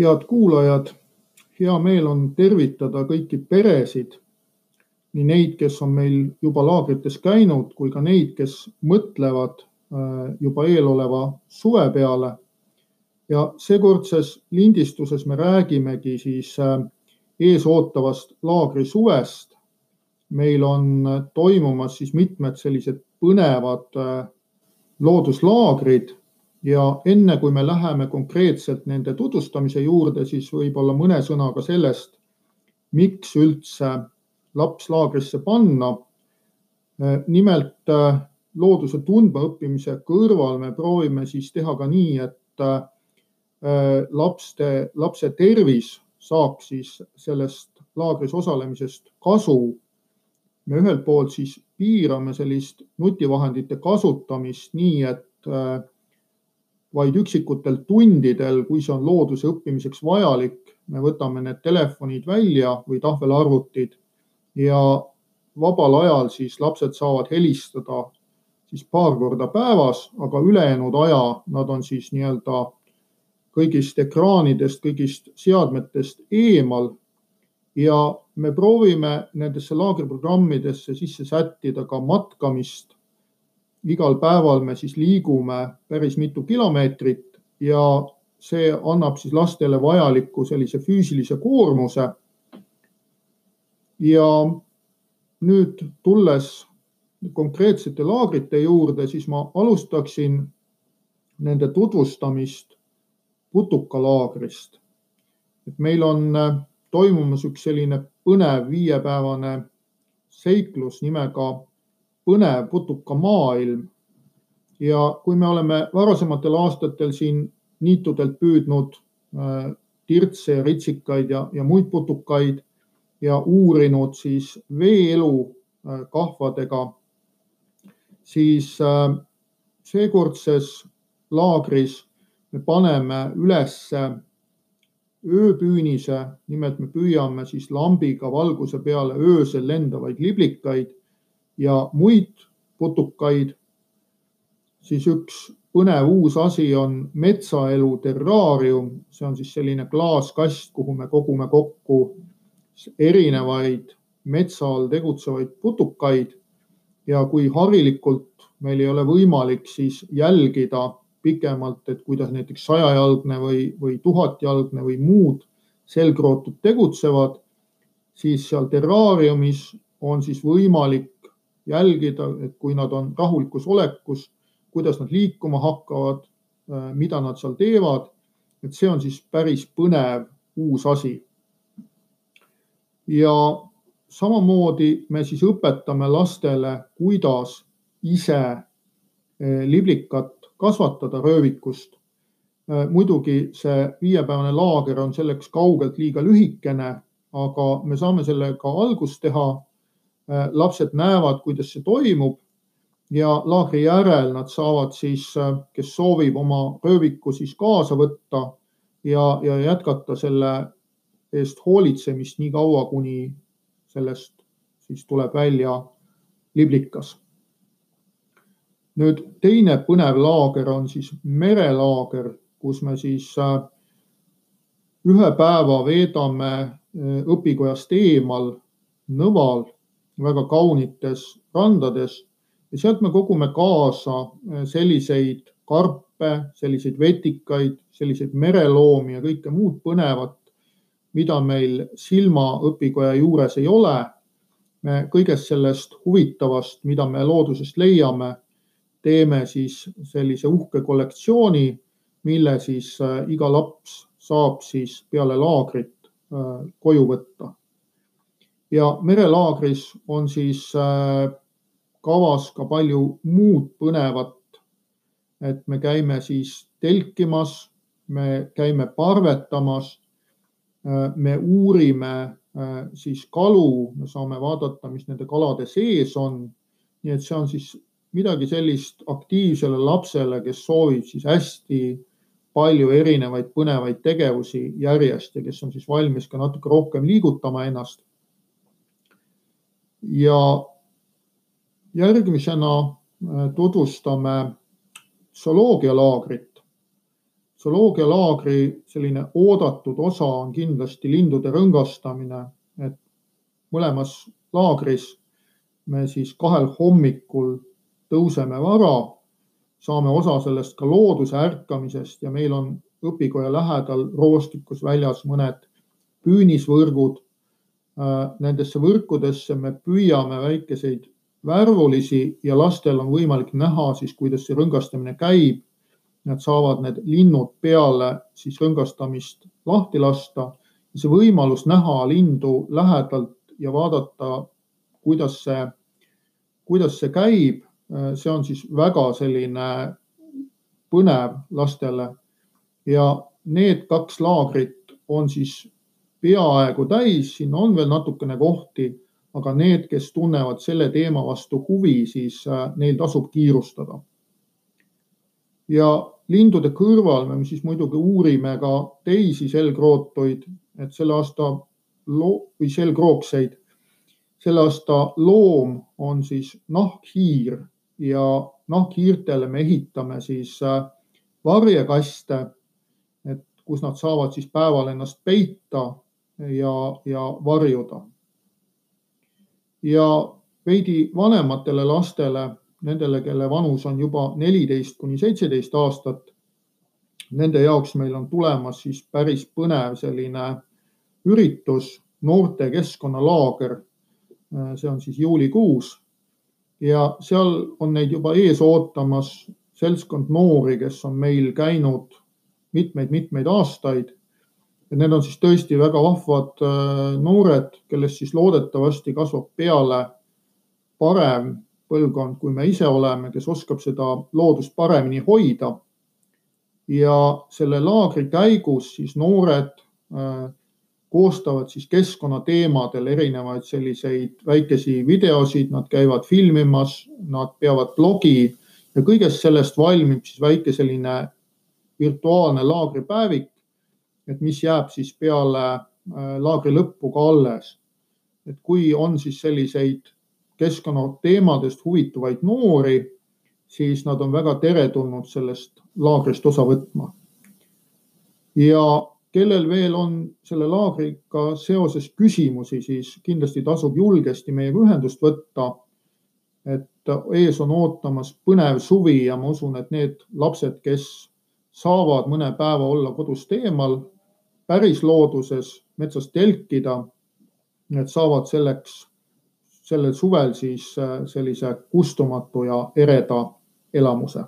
head kuulajad, hea meel on tervitada kõiki peresid, nii neid, kes on meil juba laagrites käinud, kui ka neid, kes mõtlevad äh, juba eeloleva suve peale. ja seekordses lindistuses me räägimegi siis äh, eesootavast laagrisuvest. meil on toimumas siis mitmed sellised põnevad äh, looduslaagrid ja enne kui me läheme konkreetselt nende tutvustamise juurde, siis võib-olla mõne sõnaga sellest, miks üldse laps laagrisse panna. nimelt looduse tundmaõppimise kõrval me proovime siis teha ka nii, et lapste, lapse tervis saaks siis sellest laagris osalemisest kasu. me ühelt poolt siis piirame sellist nutivahendite kasutamist nii, et vaid üksikutel tundidel, kui see on looduse õppimiseks vajalik, me võtame need telefonid välja või tahvelarvutid ja vabal ajal siis lapsed saavad helistada siis paar korda päevas, aga ülejäänud aja nad on siis nii-öelda kõigist ekraanidest, kõigist seadmetest eemal. ja me proovime nendesse laagriprogrammidesse sisse sättida ka matkamist igal päeval me siis liigume päris mitu kilomeetrit ja see annab siis lastele vajaliku sellise füüsilise koormuse. ja nüüd tulles konkreetsete laagrite juurde, siis ma alustaksin nende tutvustamist putukalaagrist. et meil on toimumas üks selline põnev viiepäevane seiklus nimega põnev putukamaailm. ja kui me oleme varasematel aastatel siin niitudelt püüdnud äh, tirtse ja ritsikaid ja, ja muid putukaid ja uurinud siis veeelu äh, kahvadega, siis äh, seekordses laagris me paneme ülesse ööpüünise, nimelt me püüame siis lambiga valguse peale öösel lendavaid liblikaid ja muid putukaid, siis üks põnev uus asi on metsaelu terraarium, see on siis selline klaaskast, kuhu me kogume kokku erinevaid metsa all tegutsevaid putukaid. ja kui harilikult meil ei ole võimalik siis jälgida pikemalt, et kuidas näiteks sajajalgne või, või tuhatjalgne või muud selgrootud tegutsevad, siis seal terraariumis on siis võimalik jälgida, et kui nad on rahulikus olekus, kuidas nad liikuma hakkavad, äh, mida nad seal teevad. et see on siis päris põnev uus asi. ja samamoodi me siis õpetame lastele, kuidas ise äh, liblikat kasvatada röövikust. Äh, muidugi see viiepäevane laager on selleks kaugelt liiga lühikene, aga me saame sellega algust teha lapsed näevad, kuidas see toimub ja laagri järel nad saavad siis, äh, kes soovib oma rööviku siis kaasa võtta ja, ja jätkata selle eest hoolitsemist nii kaua, kuni sellest siis tuleb välja liblikas. nüüd teine põnev laager on siis merelaager, kus me siis äh, ühe päeva veedame õpikojast eemal Nõval väga kaunites randades ja sealt me kogume kaasa äh, selliseid karpe, selliseid vetikaid, selliseid mereloomi ja kõike muud põnevat, mida meil silmaõpikoja juures ei ole. me kõigest sellest huvitavast, mida me loodusest leiame, teeme siis sellise uhke kollektsiooni, mille siis äh, iga laps saab siis peale laagrit äh, koju võtta ja merelaagris on siis äh, kavas ka palju muud põnevat. et me käime siis telkimas, me käime parvetamas, äh, me uurime äh, siis kalu, me saame vaadata, mis nende kalade sees on. nii et see on siis midagi sellist aktiivsele lapsele, kes soovib siis hästi palju erinevaid põnevaid tegevusi järjest ja kes on siis valmis ka natuke rohkem liigutama ennast ja järgmisena äh, tutvustame zooloogialaagrit. zooloogialaagri selline oodatud osa on kindlasti lindude rõngastamine, et mõlemas laagris me siis kahel hommikul tõuseme vara, saame osa sellest ka looduse ärkamisest ja meil on õpikoja lähedal roostikus väljas mõned püünisvõrgud. Nendesse võrkudesse me püüame väikeseid värvulisi ja lastel on võimalik näha siis, kuidas see rõngastamine käib nad saavad need linnud peale siis rõngastamist lahti lasta. see võimalus näha lindu lähedalt ja vaadata, kuidas see, kuidas see käib, see on siis väga selline põnev lastele. ja need kaks laagrit on siis peaaegu täis, siin on veel natukene kohti, aga need, kes tunnevad selle teema vastu huvi, siis äh, neil tasub kiirustada ja lindude kõrval me siis muidugi uurime ka teisi selgrootuid, et selle aasta või selgrookseid. selle aasta loom on siis nahkhiir ja nahkhiirtele me ehitame siis äh, varjekaste, et kus nad saavad siis päeval ennast peita ja, ja varjuda. ja veidi vanematele lastele nendele, kelle vanus on juba neliteist kuni seitseteist aastat. Nende jaoks meil on tulemas siis päris põnev selline üritus, noorte keskkonnalaager. see on siis juulikuus ja seal on neid juba ees ootamas seltskond noori, kes on meil käinud mitmeid-mitmeid aastaid. Need on siis tõesti väga vahvad äh, noored, kellest siis loodetavasti kasvab peale parem põlvkond, kui me ise oleme, kes oskab seda loodust paremini hoida. ja selle laagri käigus siis noored äh, koostavad siis keskkonnateemadel erinevaid selliseid väikesi videosid, nad käivad filmimas, nad peavad blogi ja kõigest sellest valmib siis väike selline virtuaalne laagripäevik, et mis jääb siis peale äh, laagri lõppu ka alles. et kui on siis selliseid keskkonnateemadest huvituvaid noori, siis nad on väga teretulnud sellest laagrist osa võtma. ja kellel veel on selle laagriga seoses küsimusi, siis kindlasti tasub julgesti meiega ühendust võtta. et ees on ootamas põnev suvi ja ma usun, et need lapsed, kes saavad mõne päeva olla kodust eemal, päris looduses, metsas telkida, need saavad selleks sellel suvel siis äh, sellise kustumatu ja ereda elamuse